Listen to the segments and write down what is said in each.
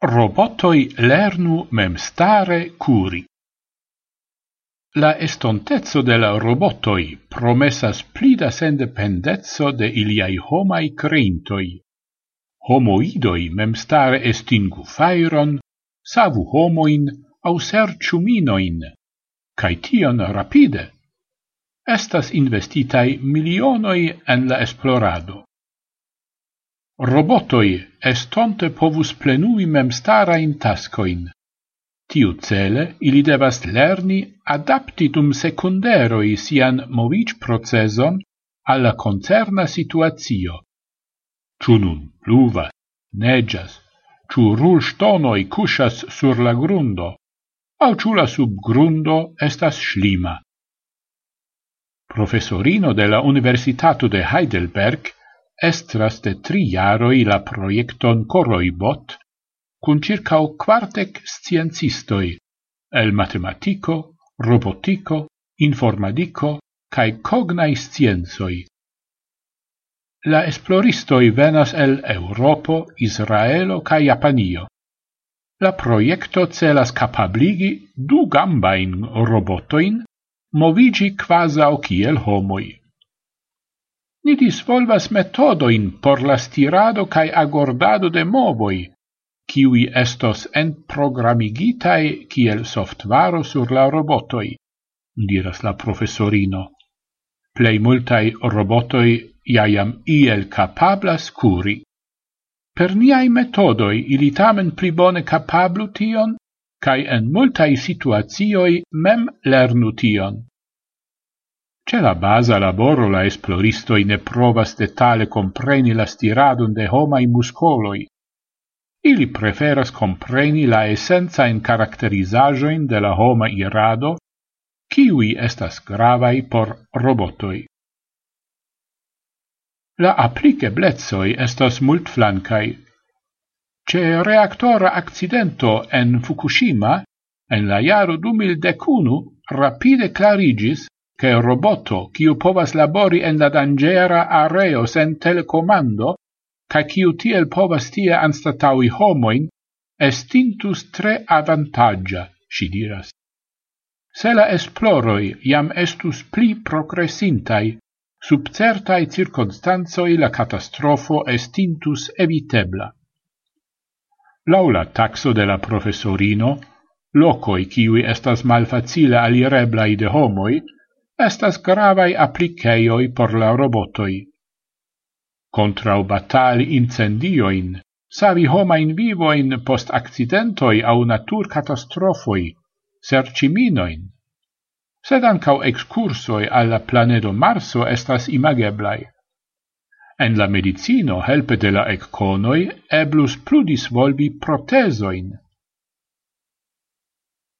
robotoi lernu memstare curi. La estontezzo de la robotoi promessas pli da sendependezzo de iliai homai creintoi. Homoidoi memstare estingu fairon, savu homoin au serciu minoin, cae tion rapide. Estas investitai milionoi en la esplorado robotoi estonte povus plenui memstara in tascoin. Tiu Tiucele ili devas lerni adaptitum secunderoi sian moviĝ-procezon alla concerna situazio. Ciu nun pluva, negias, ciu rulstonoj cusas sur la grundo, au ciu la subgrundo estas schlima. Professorino de la Universitato de Heidelberg estras de tri jaroi la proiecton Coroibot, cun circau quartec sciencistoi, el matematico, robotico, informatico, cae cognai scienzoi. La esploristoi venas el Europo, Israelo cae Japanio. La proiecto celas capabligi du gambain robotoin movigi quasau kiel homoi. Ni disvolvas metodoin por la stirado cae agordado de movoi, kiui estos en programigitai kiel softvaro sur la robotoi, diras la professorino. Plei multai robotoi iam iel capablas curi. Per niai metodoi ili tamen pli bone capablu tion, cae en multai situazioi mem lernu tion. Ce la basa laboro la esploristoi ne provas detale compreni la stiradon de homai muscoloi. Ili preferas compreni la essenza in caracterizajoin de la homa irado, kiwi estas gravai por robotoi. La appliceblezoi estas multflancai. Ce reactora accidento en Fukushima, en la jaro 2011, rapide clarigis che roboto quiu povas labori en la dangera areo sen telecomando, ca quiu tiel povas tie anstataui homoin, estintus tre avantagia, si diras. Se la esploroi iam estus pli progressintai, sub certai circunstanzoi la catastrofo estintus evitebla. Laula taxo de la professorino, locoi kiwi estas malfacile alireblai de homoi, estas gravai appliceioi por la robotoi. Contrau batali incendioin, savi homain vivoin post accidentoi au natur catastrofoi, serciminoin. Sed ancau excursoi alla planedo Marso estas imageblai. En la medicino helpe de la ecconoi eblus pludis volvi protesoin,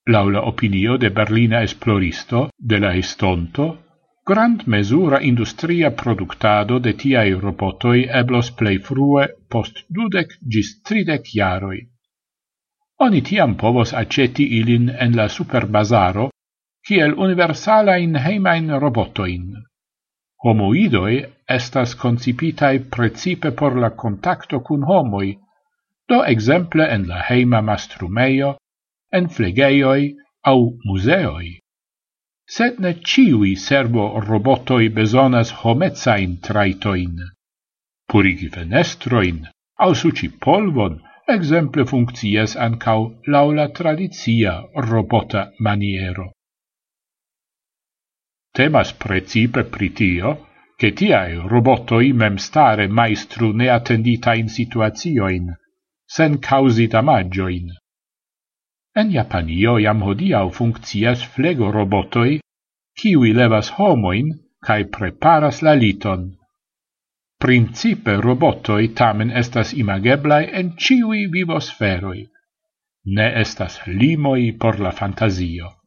lau la opinio de Berlina esploristo de la estonto, grand mesura industria productado de tiai robotoi eblos plei frue post dudec gis tridec jaroi. Oni tiam povos aceti ilin en la superbazaro, kiel universala in heimain robotoin. Homoidoi estas concipitai precipe por la contacto cun homoi, do exemple en la heima mastrumeio en flegeioi au museoi. Sed ne ciui servo robotoi besonas homezain traitoin. Purigi fenestroin, au suci polvon, exemple funccias ancau laula tradizia robota maniero. Temas precipe pritio, che tiae robotoi memstare maestru neattenditain situazioin, sen causi damagioin. En Japanio jam hodiaŭ funkcias flegorobotoj, kiuj levas homoin kai preparas la liton. Principe robotoi tamen estas imageblai en ciui vivosferoi. Ne estas limoi por la fantasio.